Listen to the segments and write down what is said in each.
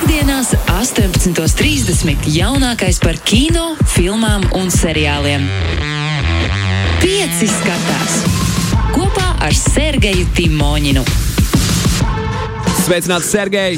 Piektdienās, 18.30. jaunākais par kino, filmām un seriāliem. Pieci skatās kopā ar Sergeju Timoņinu. Sveicināts, Sergei!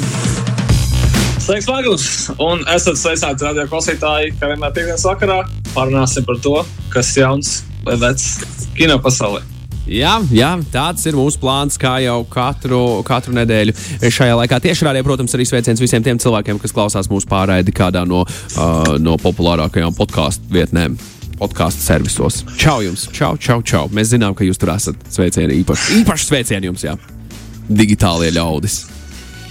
Sveiks, Magnus! Un esat sveicināti radio klausītāji, kā vienmēr piekdienas vakarā parunāsim par to, kas jauns vai vecs kino pasaulē. Jā, jā, tāds ir mūsu plāns, kā jau katru, katru nedēļu. Šajā laikā tieši rādīja, protams, arī sveiciens visiem tiem cilvēkiem, kas klausās mūsu pārraidi kādā no, uh, no populārākajām podkāstu vietnēm. Podkāstu servisos. Čau jums! Čau, čau, čau! Mēs zinām, ka jūs tur esat. Sveicieni īpaši. Īpaši sveicieni jums, jā. Digitālie ļaudis.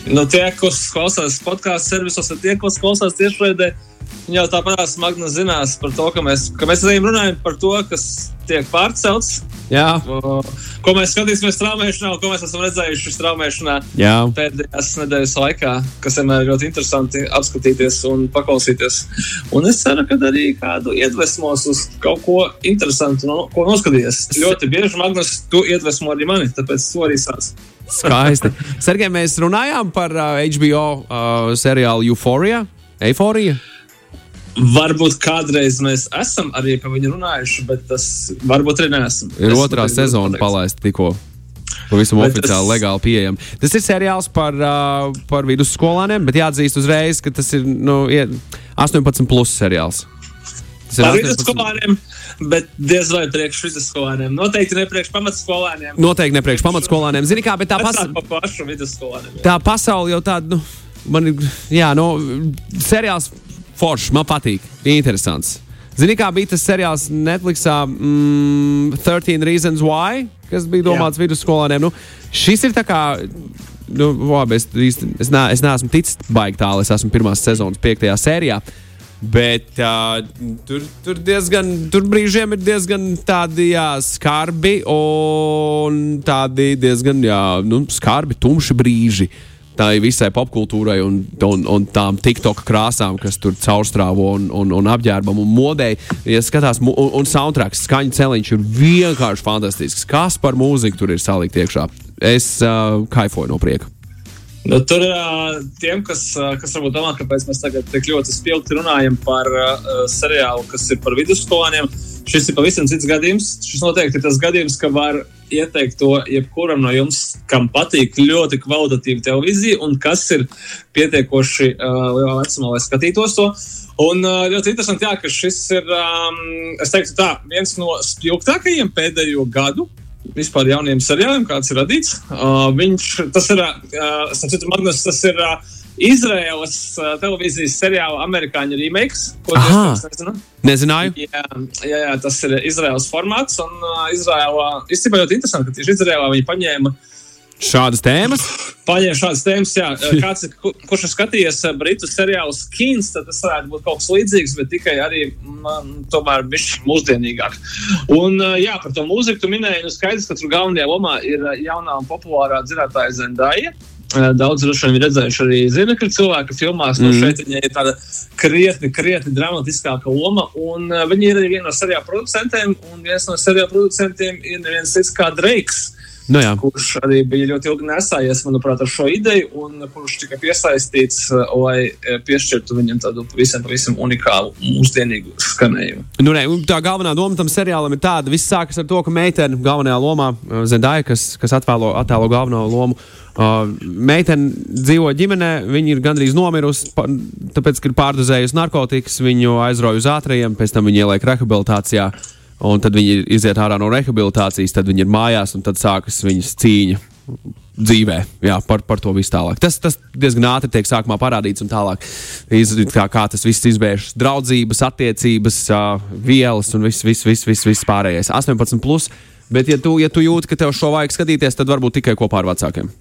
Nu, tie, kas klausās podkāstu servisos, un tie, kas klausās tiešraidē, viņi jau tāpat smagi zinās par to, ka mēs, ka mēs runājam par to, kas tiek pārcelts. Jā. Ko mēs skatīsimies straumēšanā, un ko mēs esam redzējuši straumēšanā Jā. pēdējās nedēļas laikā, kas vienmēr ir ļoti interesanti apskatīties un paklausīties. Un es ceru, ka arī kādu iedvesmos uz kaut ko interesantu, no, ko noskatīties. Ļoti bieži, Magnus, tu iedvesmo arī mani, tāpēc to arī sāc. Skaisti. Sergei, mēs runājām par uh, HBO uh, seriālu Euphoria. Eiforija. Varbūt kādreiz mēs esam arī par viņu runājuši, bet tas varbūt arī neesam. Ir Es otrā sezona palaista tikko. Pavisam Bet oficiāli, tas- legāli pieejama. Tas ir seriāls par, uh, par vidusskolāniem, bet jāatzīst uzreiz, ka tas ir nu, ie- 18 plus seriāls. Tas ir Par 18 vidusskolāniem, bet diez vai priekš vidusskolāniem. Noteikti ne priekš pamatskolāniem. Noteikti ne priekš pamatskolāniem. Zini, kā, bet tā, pas, Tas pa tā pasaule jau tāda, nu, man ir, jā, nu, seriāls foršs, man patīk, interesants. Zini, kā bija tas seriāls Netflixā mm, 13 Reasons Why, kas bija domāts Jā. vidusskolāniem. Nu, šis ir tā kā. Nu, labi, es, es, ne, es neesmu ticis baigi tālu. Es esmu pirmās sezonas piektajā sērijā. Bet uh, tur, tur diezgan, tur brīžiem ir diezgan tādi jā, skarbi un tādi diezgan jā, nu, skarbi, tumši brīži. Tā ir visai popkultūrai un, un, un tām TikTok krāsām, kas tur caurstrāvo un, un, un apģērbam un modei. Ja skatās, un, un soundtracks, skaņu celiņš ir vienkārši fantastisks. Kas par mūziku tur ir salikt iekšā? Es uh, kaifoju no prieka. Nu, tur uh, tiem, kas, uh, kas varbūt domā, kāpēc mēs tagad tik ļoti spilgti runājam par uh, seriālu, kas ir par vidusskolāniem, šis ir pavisam cits gadījums. Šis noteikti ir tas gadījums, ka var ieteikt to jebkuram no jums, kam patīk ļoti kvalitatīva televīzija un kas ir pietiekoši uh, lielā vecumā, lai skatītos to. Un uh, ļoti interesanti, jā, ka šis ir, um, teiktu, tā, viens no spilgtākajiem pēdējo gadu vispār jauniem seriāliem, kāds ir radīts. Uh, viņš, tas ir, uh, citu, Magnus, tas ir uh, Izraēlas uh, televīzijas seriāla amerikāņu remakes. Nezini? Nezināju. Jā, jā, jā, tas ir Izraels formāts. Un uh, Izraēlā īstenībā ļoti interesanti, ka tieši Izraēlā viņi paņēma, Šādas tēmas. paņēma šādas tēmas. Jā, kāds, ir- ku- kurš ir skatījies britu seriālu Skins, tad tas varētu būt kaut kas līdzīgs, bet tikai arī man, tomēr bišķi mūsdienīgāk. Un jā, par to mūziku tu minēji, nu skaidrs, ka tur galvenajā lomā ir jaunā un populārā dzirdētāja Zendaya. Uh, Daudz droši vien ir redzējuši arī zinekļu cilvēku filmās. Mm. No šeit viņai ir tāda krietni, krietni dramatiskāka loma. Un uh, viņi ir arī viena no seriāla producentiem. Un viens no seriāla producentiem ir neviens cits kā Dreiks Nu, jā. kurš arī bija ļoti ilgi nesājies, manuprāt, ar šo ideju, un kurš tika piesaistīts, eh, lai eh, piešķirtu viņam tādu pavisam, pavisam unikālu, mūsdienīgu skanējumu. Nu, ne, tā galvenā doma tam seriālam ir tāda, ka viss sākas ar to, ka meitene galvenajā lomā, uh, Zendāja, kas, kas attēlo, attēlo galveno lomu, uh, meitene dzīvo ģimenē, viņa ir gandrīz nomirusi, tāpēc, ka ir pārdozējusi narkotikas, viņu aizrauja uz ātrajiem, pēc tam viņa ieliek rehabilitācijā. Un tad viņi iziet ārā no rehabilitācijas, tad viņi ir mājās, un tad sākas viņas cīņa dzīvē jā, par, par to visu tālāk. Tas, tas diezgan ātri tiek sākumā parādīts, un tālāk izrādīt, kā, kā tas viss izvēršas. Draudzības, attiecības, uh, vielas un viss, viss, viss, viss, viss pārējais. 18, plus, bet, ja tu, ja tu jūti, ka tev šo vajag skatīties, tad varbūt tikai kopā ar vecākiem.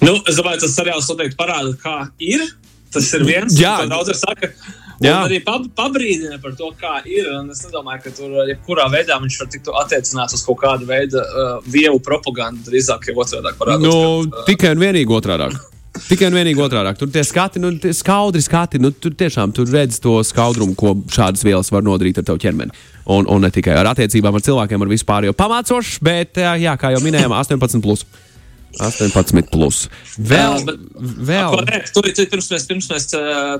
Nu, es domāju, tas seriāls noteikti parāda, kā ir. Tas ir viens, Jā. daudz saka. Jā. Un arī pab pabrīdina par to, kā ir. Un es nedomāju, ka tur jebkurā veidā viņš var tikt attiecināts uz kaut kādu veidu uh, vievu propagandu. Drīzāk jau otrādi parādās. Nu, ka, uh, tikai un vienīgi otrādi. Tikai un vienīgi otrādi. Tur tie skati, nu, tie skaudri skati. Nu, tur tiešām tur redz to skaudrumu, ko šādas vielas var nodarīt ar tavu ķermeni. Un, un ne tikai ar attiecībām ar cilvēkiem, ar vispār jau pamācošs, bet, jā, kā jau minējām, 18. Plus. 18 plus. Vēl, vēl. Korekt, tur ir pirms mēs, pirms mēs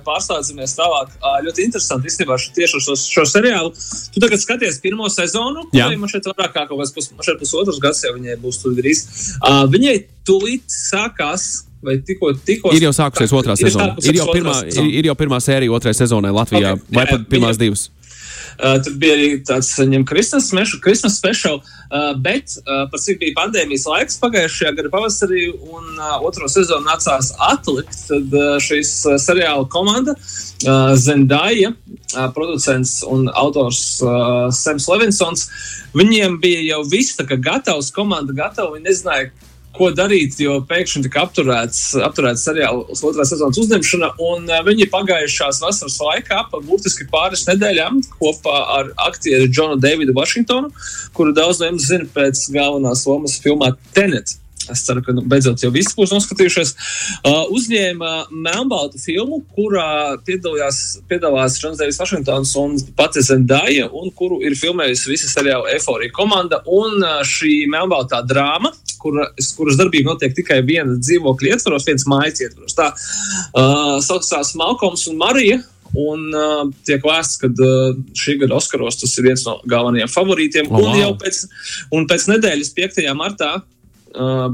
pārslēdzamies tālāk. Ļoti interesanti īstenībā šo- tieši uz šo, šo seriālu. Tu tagad skaties pirmo sezonu, Jā. vai man šeit vairāk kā kaut kāds pus, pusotrs gads, jau viņai būs tur drīz. Uh, viņai tūlīt sākās. Vai tikko, tikko Ir jau sākusies otrā ir sezona. sākusies Ir jau pirmā, ir, ir jau pirmā sērija otrajai sezonai Latvijā, Ok, vai pat pirmās divas. Uh, tur bija arī tāds Christmas, Christmas special, uh, bet par cik bija pandēmijas laiks pagājušajā gada pavasarī un otro sezonu nācās atlikt, tad šīs seriāla komanda uh, producents un autors Sams Levinsons, viņiem bija jau viss gatavs, komanda gatava, viņi nezināja, ko darīt, jo pēkšņi tika apturēts, apturēts seriāla uz otrā sezonas uzņemšana. Uh, viņi pagājušās vasaras laikā, pa burtiski pāris nedēļām, kopā ar aktieru Džonu Davidu Vašingtonu, kuru daudz no jums zina pēc galvenās lomas filmā Tenet. Es ceru, ka nu, beidzot jau visi būs noskatījušies. Uh, uzņēma melnbaltu filmu, kurā piedalās Deivis Vašingtons un pati Zendaya, un kuru ir filmējusi visa seriāla Eforija komanda. Un uh, šī melnbaltā drāma, kura, kuras darbība notiek tikai viena dzīvokļa ietvaros, viens mājas ietvaros. Tā uh, saucās Malkoms un Marija. Un uh, tiek vēsts, ka uh, šī gada Oskaros tas ir viens no galvenajiem favorītiem. Oh, Oh, un wow. jau pēc, un pēc nedēļas, 5. martā,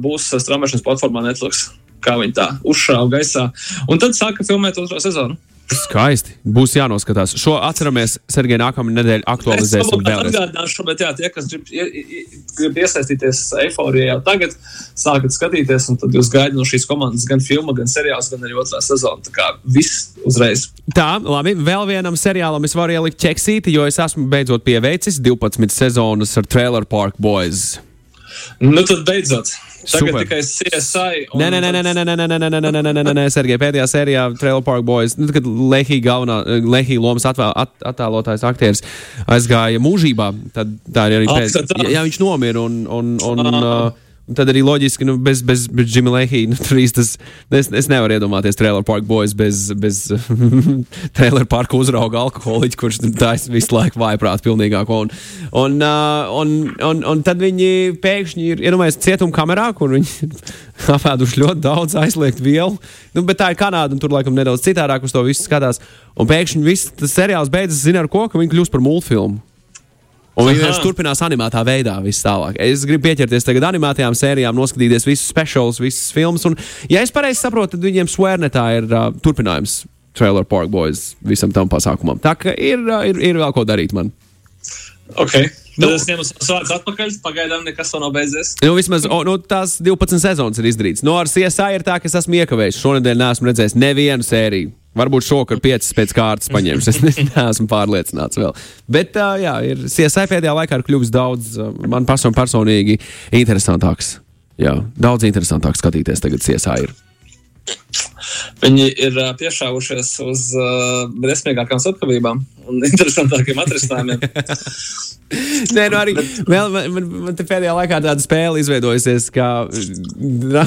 būs straumēšanas platformā Netflix. Kā viņi tā uzšāva gaisā. Un tad sāka filmēt otro sezonu. Skaisti. Būs jānoskatās. Šo atceramies, Sergei, nākamā nedēļa Es aktualizēsim vēlreiz. atgādināšu, bet jā, tie, kas grib, grib iesaistīties eiforijā jau tagad, sākat skatīties, un tad jūs gaidat no šīs komandas gan filmu, gan seriāls, gan arī otrā sezona. Tā kā viss uzreiz. Tā, labi. Vēl vienam seriālam es varu ielikt ķeksīti, jo es esmu beidzot pieveicis 12 sezonas ar Trailer Park Boys. Nu tad beidzot. Tagad Super. tikai CSI. Nē, nē, nē, nē, nē, nē, nē, nē, nē, nē, nē, nē, nē, nē, nē, Sergei, pēdējā sērijā Trailer Park Boys, nu, kad Lehija galvenā, Lehija lomas atvēl, at, attēlotājs aktieris aizgāja mūžībā, tad tā ir arī pēc. Jā, viņš nomira un, un, un, uh, un tad arī loģiski, nu, bez, bez, bez Jimmy Lehija, nu, tur īsti es, es nevaru iedomāties Trailer Park Boys bez, bez Trailer Park uzrauga alkoholiķa, kurš taisa visu laiku vājprāt pilnīgāko. Un, un, uh, un, un, un tad viņi pēkšņi ir iedomājies cietuma kamerā, kur viņi apēduši ļoti daudz aizliegt vielu. Nu, bet tā ir Kanāda, un tur laikam nedaudz citādāk uz to visu skatās. Un pēkšņi viss seriāls beidzas, zina ar ko, ka viņi kļūst par multfilmu. Un viņi vienkārši turpinās animētā veidā, viss tālāk. Es gribu pieķerties tagad animētajām sērijām, noskatīties visus speciālus, visas filmas. Un, ja es pareizi saprotu, tad viņiem Swearnetā ir uh, turpinājums Trailer Park Boys visam tam pasākumam. Tā kā ir, uh, ir, ir vēl ko darīt man. Ok. Tad Nu. es ņemu savus vārdus atpakaļ. Pagaidām nekas nav beidzies. Nu, vismaz o, nu, tās 12 sezonas ir izdarīts. No ar CSI ir tā, ka es esmu iekavējis. Šonadēļ neesmu redzējis nevienu sēriju. Varbūt šovakar piecas pēc kārtas paņemšu. Es ne- neesmu pārliecināts vēl. Bet, uh, jā, ir CSI pēdējā laikā ir kļuvis daudz, uh, man pašam personīgi, interesantāks. Jā, daudz interesantāk skatīties tagad CSI. Ir. Viņi ir piešāvušies uz uh, briesmīgākām slepkavībām un interesantākiem atrisinājumiem. Nē, nu arī vēl, man, man, man te pēdējā laikā tāda spēle izveidojusies, ka nu,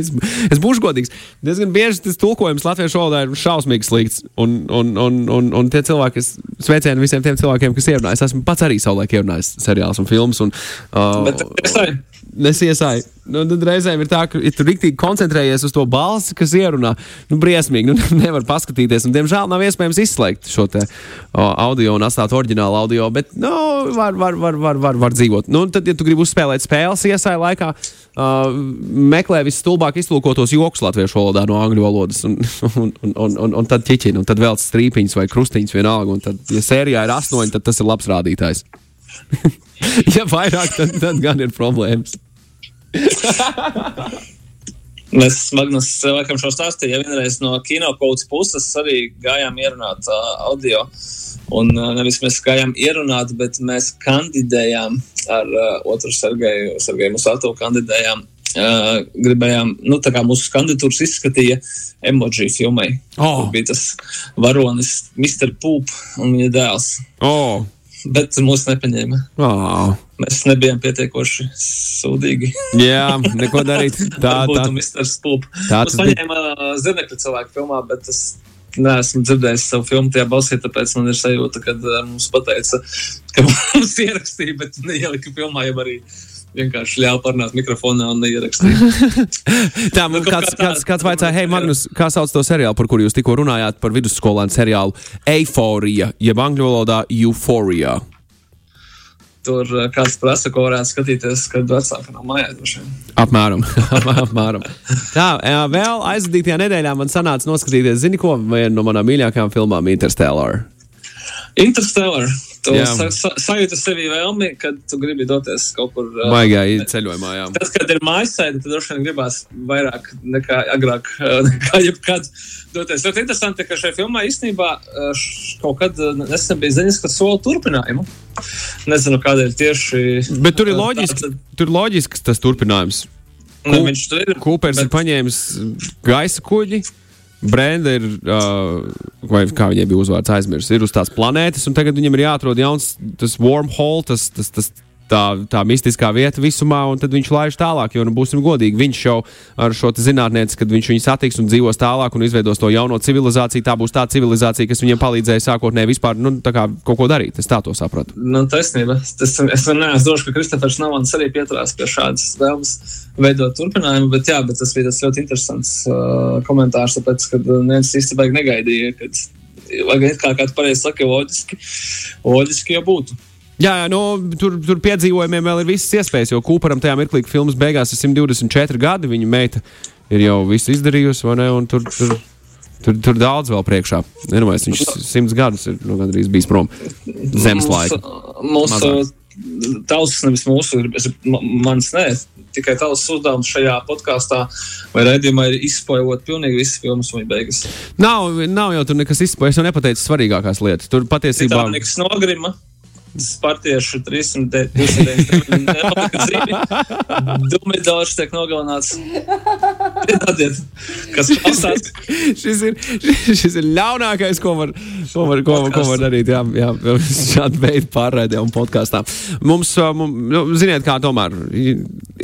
es, es būšu godīgs. Diezgan bieži tas tulkojums latviešu valodā ir šausmīgi slikts. Un, un, un, un, un tie cilvēki, kas sveicieni visiem tiem cilvēkiem, kas ierunājas, es esmu pats arī savulaik ierunājis seriāls un filmas. Un, uh, Bet es tā, Nesiesai. Nu, tad reizēm ir tā, ka ja tu rīktīgi koncentrējies uz to balsi, kas ierunā. Nu, briesmīgi. Nu, nevar paskatīties. Un, diemžēl nav iespējams izslēgt šo te, o, audio un atstāt oriģinālu audio. Bet, nu, var, var, var, var, var, var dzīvot. Nu, tad, ja tu gribi uzspēlēt spēles iesai laikā, uh, meklē visstulbāk iztulkotos joks latviešu valodā no angļu valodas. Un, un, un, un, un, un tad ķiķina, un tad vēl strīpiņas vai krustiņas vienalga. Un tad, ja sērijā ir astoņi, tad tas ir labs rādītājs. ja vairāk, tad, tad gan ir problēmas. Mēs Magnus laikam šo stāstīju, ja vienreiz no kino kaut puses arī gājām ierunāt uh, audio. Un uh, nevis mēs gājām ierunāt, bet mēs kandidējām ar uh, otru Sergeju, Sergeju Musatovu kandidējām. Uh, gribējām, nu, tā kā mūsu kandidatūras izskatīja emoji filmai. Oh. Kur bija tas varonis Mr. Poop un viņa dēls. Oh. Bet mūs nepaņēma. Oh. Mēs nebijām pietiekoši sūdīgi. Jā, neko darīt. Tā, būtu Mr. Spoop. tā tas paņēma uh, zirnekļu cilvēku filmā, bet es neesmu dzirdējis savu filmu tajā balsī, tāpēc man ir sajūta, ka uh, mums pateica, ka mums ierakstīja, bet neielika filmā jau arī vienkārši ļāva parunāt mikrofonā un neierakstīt. Tā, man Nu, kāds, kāds, kāds vaicāja, hei, Magnus, kā sauc to seriālu, par kuru jūs tikko runājāt, par vidusskolēnu seriālu Eiforija, jeb angļu valodā Euphoria. Tur uh, kāds prasa, ko varētu skatīties, kad vecāki nav mājās. Apmēram. apmēram. Tā, vēl aizvadītajā nedēļā man sanāca noskatīties, zini, ko viena no manām mīļākajām filmām - Interstellar. Interstellar. Tu sa sa sajūti sevi vēlmi, kad tu gribi doties kaut kur. uh, Baigā ceļojumā, jā. Tad, kad ir mājasēde, tad droši vien gribās vairāk nekā agrāk, nekā jebkad doties. Ļoti interesanti, ka šajā filmā īstenībā kaut kad nesen bija ziņas, ka sola turpinājumu. Nezinu, kādēļ tieši. Bet tur ir loģiski, tāds- tur ir loģisks tas turpinājums. Nu, viņš tur ir. Kūpers bet... ir bet- paņēmis gaisa kuģi. Brenda ir, uh, vai kā viņai bija uzvārds, aizmirsis, ir uz tās planētas, un tagad viņam ir jāatrod jauns tas wormhole, tas, tas, tas tā, tā mistiskā vieta visumā, un tad viņš laiž tālāk. Jo, nu, būsim godīgi, viņš jau ar šo te zinātnieci, kad viņš viņu satiks un dzīvos tālāk un izveidos to jauno civilizāciju, tā būs tā civilizācija, kas viņam palīdzēja sākotnēji vispār nu, kā kaut ko darīt. Es tā to sapratu. Nu, taisnība. Tas, es neesmu drošs, ka Kristofers Navans arī pieturās pie šādas vēlmes veidot turpinājumu, bet, jā, bet tas bija tas ļoti interesants uh, komentārs, tāpēc, ka neviens īsti baigi negaidīja, kad, lai gan kā kāds pareizi saka, loģiski, loģiski jau būtu. Jā, jā nu, tur, tur piedzīvojumiem vēl ir visas iespējas, jo Kūparam tajā mirklī, kad filmas beigās ir 124 gadi, viņa meita ir jau visu izdarījusi, vai ne? Un tur, tur, tur, tur daudz vēl priekšā. Nedomāju, viņš simts gadus ir nu, gandrīz bijis prom zemes laika. Mūsu, mūsu tausas, nevis mūsu, ir- mans nē, tikai tavs uzdevums šajā podkāstā vai raidījumā ir izspēlēt pilnīgi visas filmas un beigas. Nav, nav jau tur nekas izspējas, jau nepateicis svarīgākās lietas. Tur patiesībā Titaniks nogrima. Spartieši 309 nepalika dzīvi. Dumidors tiek nogalināts. Piedodiet, kas klausās. šis ir, šis ir ļaunākais, ko var, ko var, ko, ko var darīt. Jā, jā šādi veidi pārraidē un podkāstā. Mums, mums nu, ziniet, kā tomēr.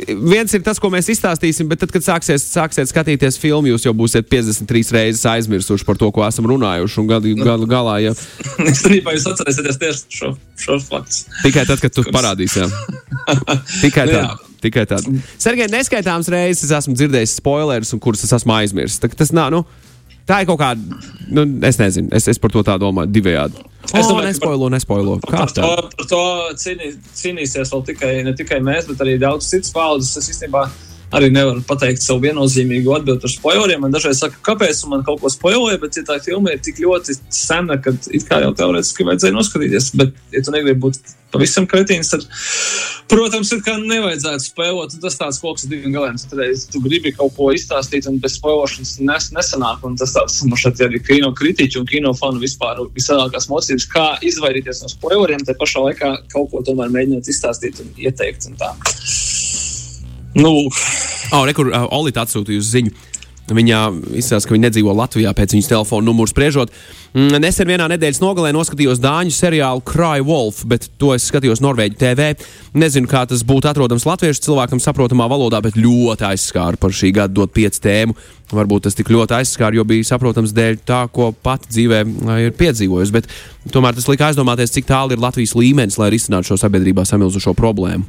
Viens ir tas, ko mēs izstāstīsim, bet tad, kad sāksies, sāksiet skatīties filmu, jūs jau būsiet 53 reizes aizmirsuši par to, ko esam runājuši. Un gal, gal, galā, ja Īstenībā jūs atcerēsieties tieši šo, šo faktu. tikai tad, kad tu parādīsi. Jā. Tikai Nu, tad. Tikai tādu. Sergei, neskaitāms reizes es esmu dzirdējis spoilerus, un kurus es esmu aizmirsis. Tā, tas nav. Nu, tā ir kaut kāda. Nu, es nezinu, es, es par to tā domāju, divējādi. Es Es domāju, domāju, ka nespoilo, nespoilo. Kā Par to, tā? par to cīnī, cīnīsies vēl tikai, ne tikai mēs, bet arī daudz citas paudzes. Es īstenībā arī nevaru pateikt savu viennozīmīgu atbildi par spoileriem. Man dažreiz saka, kāpēc man kaut ko spoiloja, bet ja tā filma ir tik ļoti sena, ka it kā jau teorētiski vajadzēja noskatīties. Bet, ja tu negribi būt pavisam kretīns, tad, protams, ir kā nevajadzētu spoilot. Tas tāds koks ar diviem galiem. Tad, ja tu gribi kaut ko izstāstīt, un bez spoilošanas nes, nesanāk. Un tas tāds, man šeit arī kino kritiķi un kino fanu vispār visādākās mocības, kā izvairīties no spoileriem, te pašā laikā kaut ko tomēr mēģināt izstāstīt un ieteikt. Un tā. Nu, Oh, Rekur, uh, Olīte atsūtīja uz ziņu. Viņa izsaka, ka viņa nedzīvo Latvijā pēc viņas telefona numuru spriežot. Mm, Nesen vienā nedēļas nogalē noskatījos dāņu seriālu Cry Wolf, bet to es skatījos Norvēģiju TV. Nezinu, kā tas būtu atrodams latviešu cilvēkam saprotamā valodā, bet ļoti aizskāra par šī gada dot pieci tēmu. Varbūt tas tik ļoti aizskāra, jo bija saprotams dēļ tā, ko pati dzīvē ir piedzīvojusi. Bet tomēr tas lika aizdomāties, cik tālu ir Latvijas līmenis, lai risinātu šo sabiedrībā samilzušo problēmu.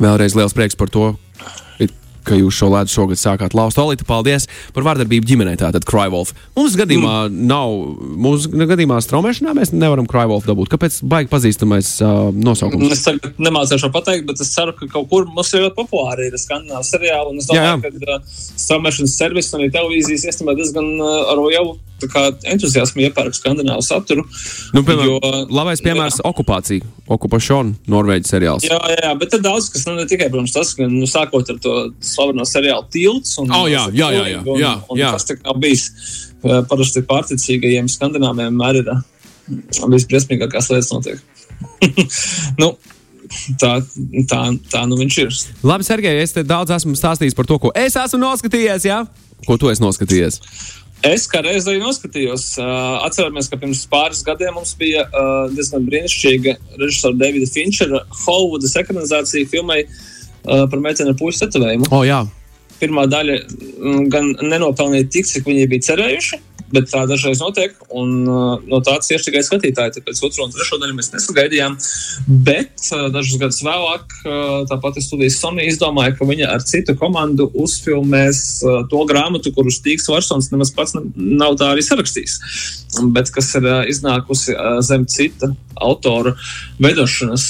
Vēlreiz liels prieks par to, ka jūs šo ledus šogad sākāt laust. Olīte, paldies par vardarbību ģimenē. Tātad Cryvolf. Mums gadījumā mm. nav, mūsu gadījumā straumēšanā mēs nevaram Cryvolf dabūt. Kāpēc baigi pazīstamais uh, nosaukums? es tagad nemācīšu pateikt, bet es ceru, ka kaut kur mums ir ļoti populāri ir skandināli seriāli. Un es Jā, domāju, ka uh, straumēšanas servis un televīzijas īstenībā diezgan uh, ar jau entuziasmu iepērk skandinālu saturu. Nu, piemēram, Jo- labais piemērs - okupācija. Okupācija, Norvēģijas seriāls. Jā, jā, jā, bet ir daudz, kas nu, ne tikai protams, tas, ka nu, sākot ar to slaveno seriālu tilts un, Oh, jā, jā, jā, jā, un, jā, un, jā. kas tik nav bijis uh, parasti pārticīgajiem skandināviem vienmēr ir uh, visbriesmīgākās lietas notiek. nu, tā, tā, tā nu viņš ir. Labi, Sergei, es te daudz esmu stāstījis par to, ko es esmu noskatījies. Jā? Ko tu esi noskatījies? Es kā reiz arī noskatījos, uh, atceramies, ka pirms pāris gadiem mums bija uh, diezgan brīnišķīga režisora Davida Finčera Hollywoodas ekranizācija filmai uh, par meiteni ar pušu tetovējumu. Oh, jā. Pirmā daļa gan nenopelnīja tik, cik viņi bija cerējuši, bet tā dažreiz notiek. Un, uh, no tā cieši tikai skatītāji. Tāpēc otro un trešo daļu mēs nesagaidījām. Bet uh, dažus gadus vēlāk, uh, tāpat studijas Sony izdomāja, ka viņa ar citu komandu uzfilmēs to grāmatu, kuru Stīgs Varsons nemaz pats nav tā arī sarakstījis. Bet kas ir iznākusi zem cita autora veidošanas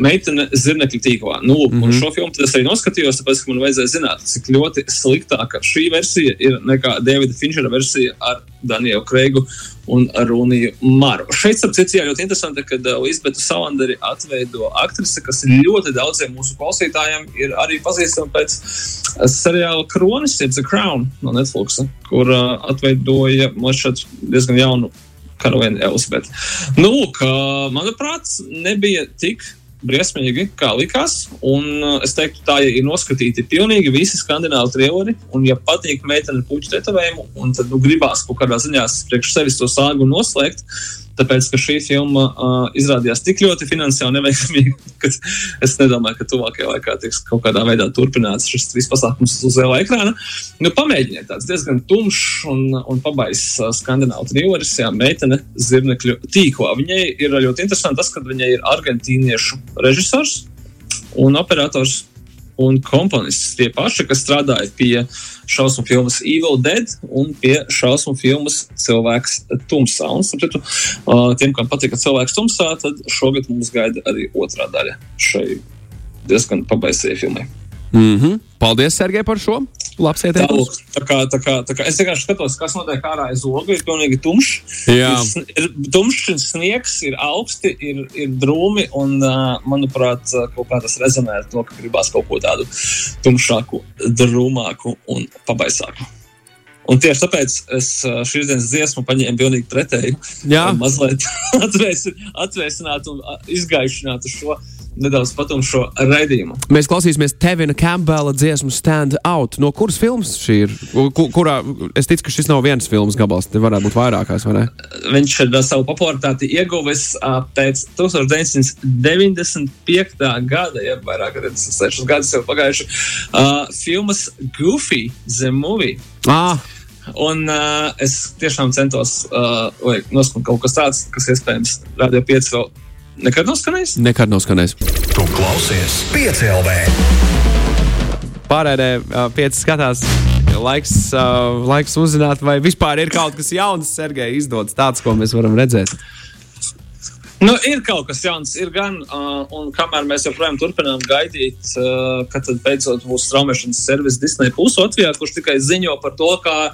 meitene zirnekļa tīklā. Nu, mm -hmm. Šo filmu es arī noskatījos, tāpēc, ka man vajadzēja zināt, cik ļoti sliktāka šī versija ir nekā Davida Finčera versija ar Danielu Kreigu un Runiju Maru. Šeit, ap citu, ļoti interesanti, ka uh, Lisbeta Salanderi atveido aktrise, kas ļoti daudziem mūsu klausītājiem ir arī pazīstama pēc uh, seriāla Kronis, jeb The Crown no Netflix, kur uh, atveidoja man šeit diezgan jaunu karavienu Elizabeti. Nu, lūk, manuprāt, nebija tik briesmīgi, kā likās. Un es teiktu, tā ja ir noskatīti pilnīgi visi skandināvu trilleri. Un, ja patīk meitene puķu tetovējumu, un tad nu, gribās kaut kādā ziņā priekš sevis to sāgu noslēgt, Tāpēc, ka šī filma uh, izrādījās tik ļoti finansiāli neveiksmīga, ka es nedomāju, ka tuvākajā laikā tiks kaut kādā veidā turpināts šis viss pasākums uz liela ekrāna. Nu, pamēģiniet, tāds diezgan tumšs un, un pabaiss uh, skandināvu trilleris, jā, meitene zirnekļu tīklā. Viņai ir ļoti interesanti tas, ka viņai ir argentīniešu režisors un operators un komponists tie paši, kas strādāja pie šausmu filmas Evil Dead un pie šausmu filmas Cilvēks tumsā. Un, sapratu, tiem, kam patika Cilvēks tumsā, tad šogad mums gaida arī otrā daļa šai diezgan pabaisajai filmai. Mm -hmm. Paldies, Sergei, par šo! Labs ieteikums. Tā, tā kā, tā kā, tā kā es vienkārši skatos, kas notiek ārā aiz loga. Ir pilnīgi tumšs. Jā. Ir, ir tumšs sniegs, ir augsti, ir, ir drūmi. Un, manuprāt, kaut kā tas rezonē ar to, ka gribās kaut ko tādu tumšāku, drūmāku un pabaisāku. Un tieši tāpēc es šīs dienas dziesmu paņēmu pilnīgi pretēju. Jā, mazliet atvēsināt un izgaišināt šo nedaudz patumšo raidījumu. Mēs klausīsimies Tevina Campbella dziesmu Stand Out. No kuras filmas šī ir? Kurā, es ticu, ka šis nav viens filmas gabals, te varētu būt vairākās, vai ne? Viņš ir savu popularitāti ieguvis pēc 1995. gada, ja vairāk kā 26 gadus jau pagājuši, uh, filmas Goofy, The Movie. Ah. Un uh, es tiešām centos uh, noskaidrot kaut kas tāds, kas iespējams Radio 5 vēl Nekad nav skanējis? Nekad nav skanējis. Tu klausies piecēlē. Pārējie uh, pieci skatās. Laiks, uh, laiks uzzināt, vai vispār ir kaut kas jauns, Sergei, izdodas tāds, ko mēs varam redzēt. Nu, ir kaut kas jauns, ir gan, uh, un kamēr mēs joprojām turpinām gaidīt, uh, kad beidzot būs straumēšanas servis Disney Plus Latvijā, kurš tikai ziņo par to, kā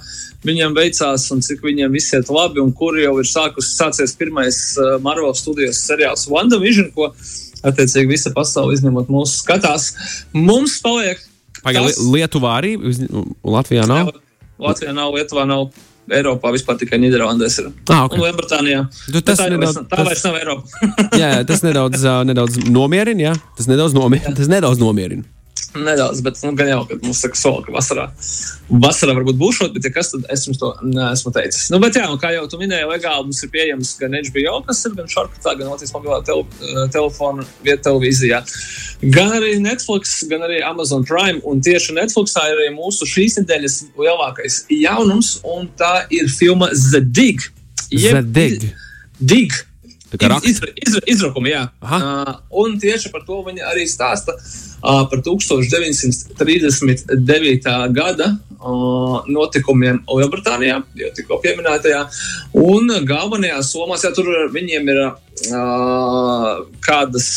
viņiem veicās un cik viņiem viss iet labi, un kur jau ir sākus, sācies pirmais uh, Marvel studijas seriāls WandaVision, ko attiecīgi visa pasaule izņemot mūsu skatās. Mums paliek. Pagaidām, tas... Lietuvā arī, Latvijā nav. Latvijā nav, Lietuvā nav. Eiropā vispār tikai Nīderlandēs ir. Ah, okay. Un Lielbritānijā. Tu, tas tā, nedaudz, vairs, tā vairs nav Eiropa. jā, tas nedaudz, nedaudz nomierina. Tas nedaudz nomierina. Tas nedaudz nomierina. Nedaudz, bet nu, gan jau, ka mums saka, soli, ka vasarā, vasarā varbūt būs šot, bet ja kas tad es jums to neesmu teicis. Nu, bet jā, un kā jau tu minēji, legāli mums ir pieejams gan HBO, kas ir gan Šarkatā, gan Latvijas mobilā tel telefona vieta televīzijā, gan arī Netflix, gan arī Amazon Prime. Un tieši Netflixā ir arī mūsu šīs nedēļas lielākais jaunums, un tā ir filma The Dig. The Dig. Dig. Izra, izra, izrakumi, jā. Aha. Uh, un tieši par to viņa arī stāsta. Uh, par 1939. gada notikumiem Lielbritānijā, jau tikko pieminētajā. Un galvenajās somās, ja tur viņiem ir kādas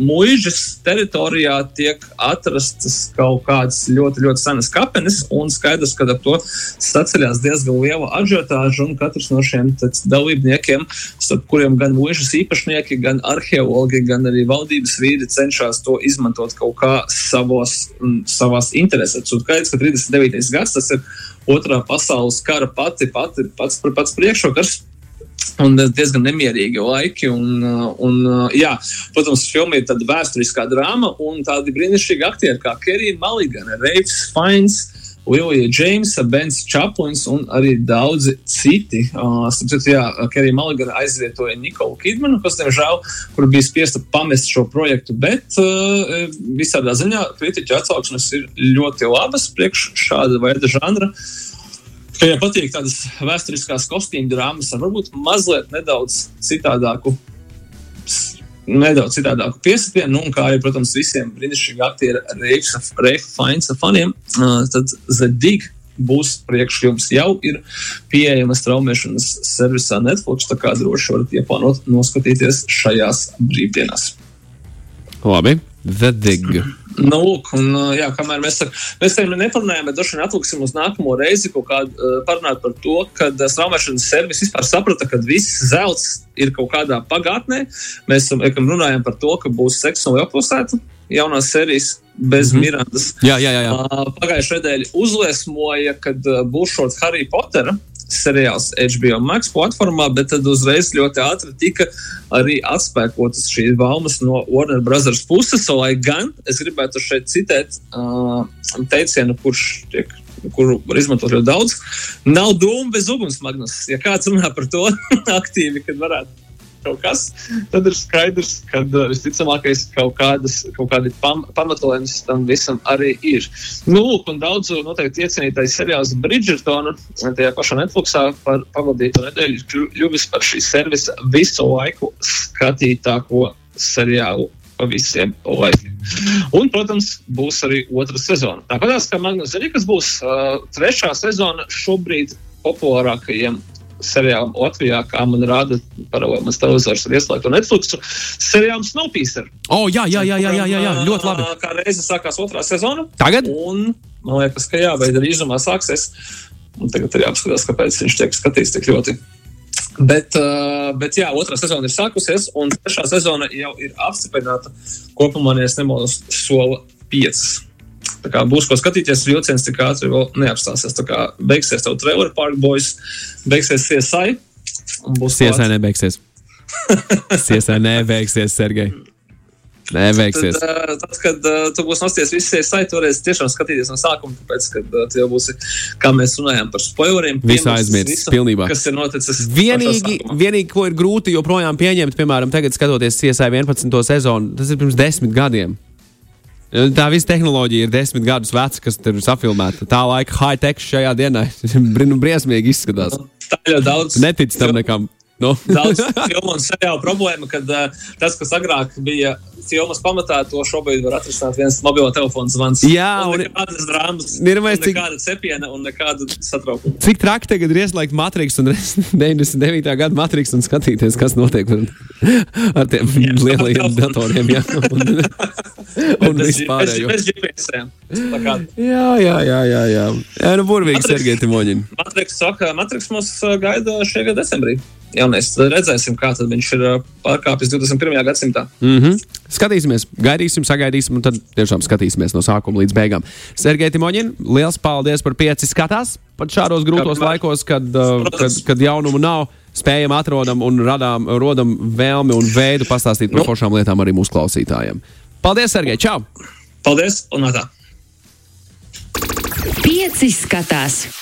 mūžas teritorijā tiek atrastas kaut kādas ļoti, ļoti senas kapenes, un skaidrs, ka ar to saceļās diezgan liela ažiotāža, un katrs no šiem dalībniekiem, starp kuriem gan mūžas īpašnieki, gan arheologi, gan arī valdības vīri cenšas to izmantot kaut kā savos, savās interesēs. Un skaidrs, ka 39. Gads tas ir otrā pasaules kara pati, pati pats, pats priekšrokars un diezgan nemierīgi laiki. Un, un, jā, protams, filma ir tāda vēsturiskā drāma un tādi brīnišķīgi aktieri kā Kerija Maligana, Reifs Fains. Lilija Džeimsa, Bens Čaplins un arī daudzi citi. Uh, Citu, jā, Kerija Maligana aizvietoja Nikolu Kidmanu, kas, diemžēl, kur bija spiesta pamest šo projektu, bet uh, visādā ziņā kritiķa atsauksmes ir ļoti labas priekš šāda veida žanra. Viņai patīk tādas vēsturiskās kostīmu drāmas ar varbūt mazliet nedaudz citādāku. Nedaudz citādāku piesitienu, nu, kā arī, protams, visiem brīnišķīgiem aktieriem, Reifa Fainsa faniem, tad Dig būs priekš jums jau ir pieejama straumēšanas servisā Netflix, tā kā droši varat ieplānot noskatīties šajās brīvdienās. Labi, The Dig. Nu, lūk, un, jā, kamēr mēs, mēs tam neparunājam, bet droši vien atliksim uz nākamo reizi kādu uh, parunāt par to, ka straumēšanas servis vispār saprata, ka viss zelts ir kaut kādā pagātnē. Mēs esam runājam par to, ka būs seksa un pilsēta jaunās sērijas bez mm -hmm. Mirandas. Jā, jā, jā. jā. Uh, Pagājušajā nedēļā uzliesmoja, kad uh, būs šāds Harry Potter seriāls HBO Max platformā, bet tad uzreiz ļoti ātri tika arī atspēkotas šīs baumas no Warner Brothers puses. Lai gan es gribētu šeit citēt uh, teicienu, kurš tiek kuru var izmantot ļoti daudz. Nav dūmu bez uguns, Magnus. Ja kāds runā par to aktīvi, kad varētu kaut kas, tad ir skaidrs, ka visticamākais kaut, kādas, kaut kādi pam, pamatojums tam visam arī ir. Nu, lūk, un daudzu noteikti iecienītais seriāls Bridgertona tajā pašā Netflixā par pavadīto nedēļu kļuvis par šī servisa visu laiku skatītāko seriālu pa visiem laikiem. Un, protams, būs arī otra sezona. Tāpat kā Magnus Zarikas būs uh, trešā sezona šobrīd populārākajiem seriālam Latvijā, kā man rāda, paralēli mans televizors ir ieslēgts un Netflix. Seriāls Snowpiercer. O, oh, jā, jā, jā, jā, jā, jā, jā, ļoti labi. Kā reize sākās otrā sezona. Tagad? Un man liekas, ka jā, vai drīzumā sāksies. Un tagad ir jāapskatās, kāpēc viņš tiek skatīts tik ļoti. Bet, uh, bet jā, otrā sezona ir sākusies, un trešā sezona jau ir apstiprināta. Kopumā, ja nemaldos, sola piecas. Kā būs ko skatīties, vilciens tik ātri vēl neapstāsies. Tā kā beigsies tev trailer park boys, beigsies CSI. CSI nebeigsies. CSI nebeigsies, Sergei. Neveiksies. Tad, tad, kad uh, tu būsi nosties visai saiti, toreiz tiešām skatīties no sākuma, tāpēc, kad uh, tu jau būsi, kā mēs runājām par spoileriem, visu aizmirst, pilnībā. Kas ir noticis? Vienīgi, vienīgi, ko ir grūti joprojām pieņemt, piemēram, tagad skatoties CSI 11. sezonu, tas ir pirms desmit gadiem. Tā visa tehnoloģija ir desmit gadus veca, kas tur ir safilmēta. Tā laika high-tech šajā dienā ir briesmīgi izskatās. Tā ir daudz. Netic tam nekam. No. Daudz filmu un seriālu problēma, kad uh, tas, kas agrāk bija filmas pamatā, to šobrīd var atrisināt viens mobilo telefona zvans. Jā, un, nekādas drāmas, ir un cik, nekāda cepiena un nekāda satraukuma. Cik traki tagad ir ieslēgt Matrix un 99. gada Matrix un skatīties, kas notiek ar, ar tiem jā, lielajiem datoriem. Jā, un, un vispārējo. Bez, GPS-iem. Jā, jā, jā, jā, jā. jā nu, burvīgi, Sergei Timoņin. Matrix saka, Matrix mūs gaida šajā gada decembrī jaunais. Tad redzēsim, kā tad viņš ir pārkāpis 21. gadsimtā. Mm -hmm. Skatīsimies, gaidīsim, sagaidīsim, un tad tiešām skatīsimies no sākuma līdz beigām. Sergei Timoņin, liels paldies par pieci skatās! Pat šādos grūtos Kāpēc? laikos, kad, uh, kad, kad jaunumu nav, spējam, atrodam un radām, rodam vēlmi un veidu pastāstīt par nu. foršām lietām arī mūsu klausītājiem. Paldies, Sergei! Čau! Paldies! Un tā! Pieci skatās!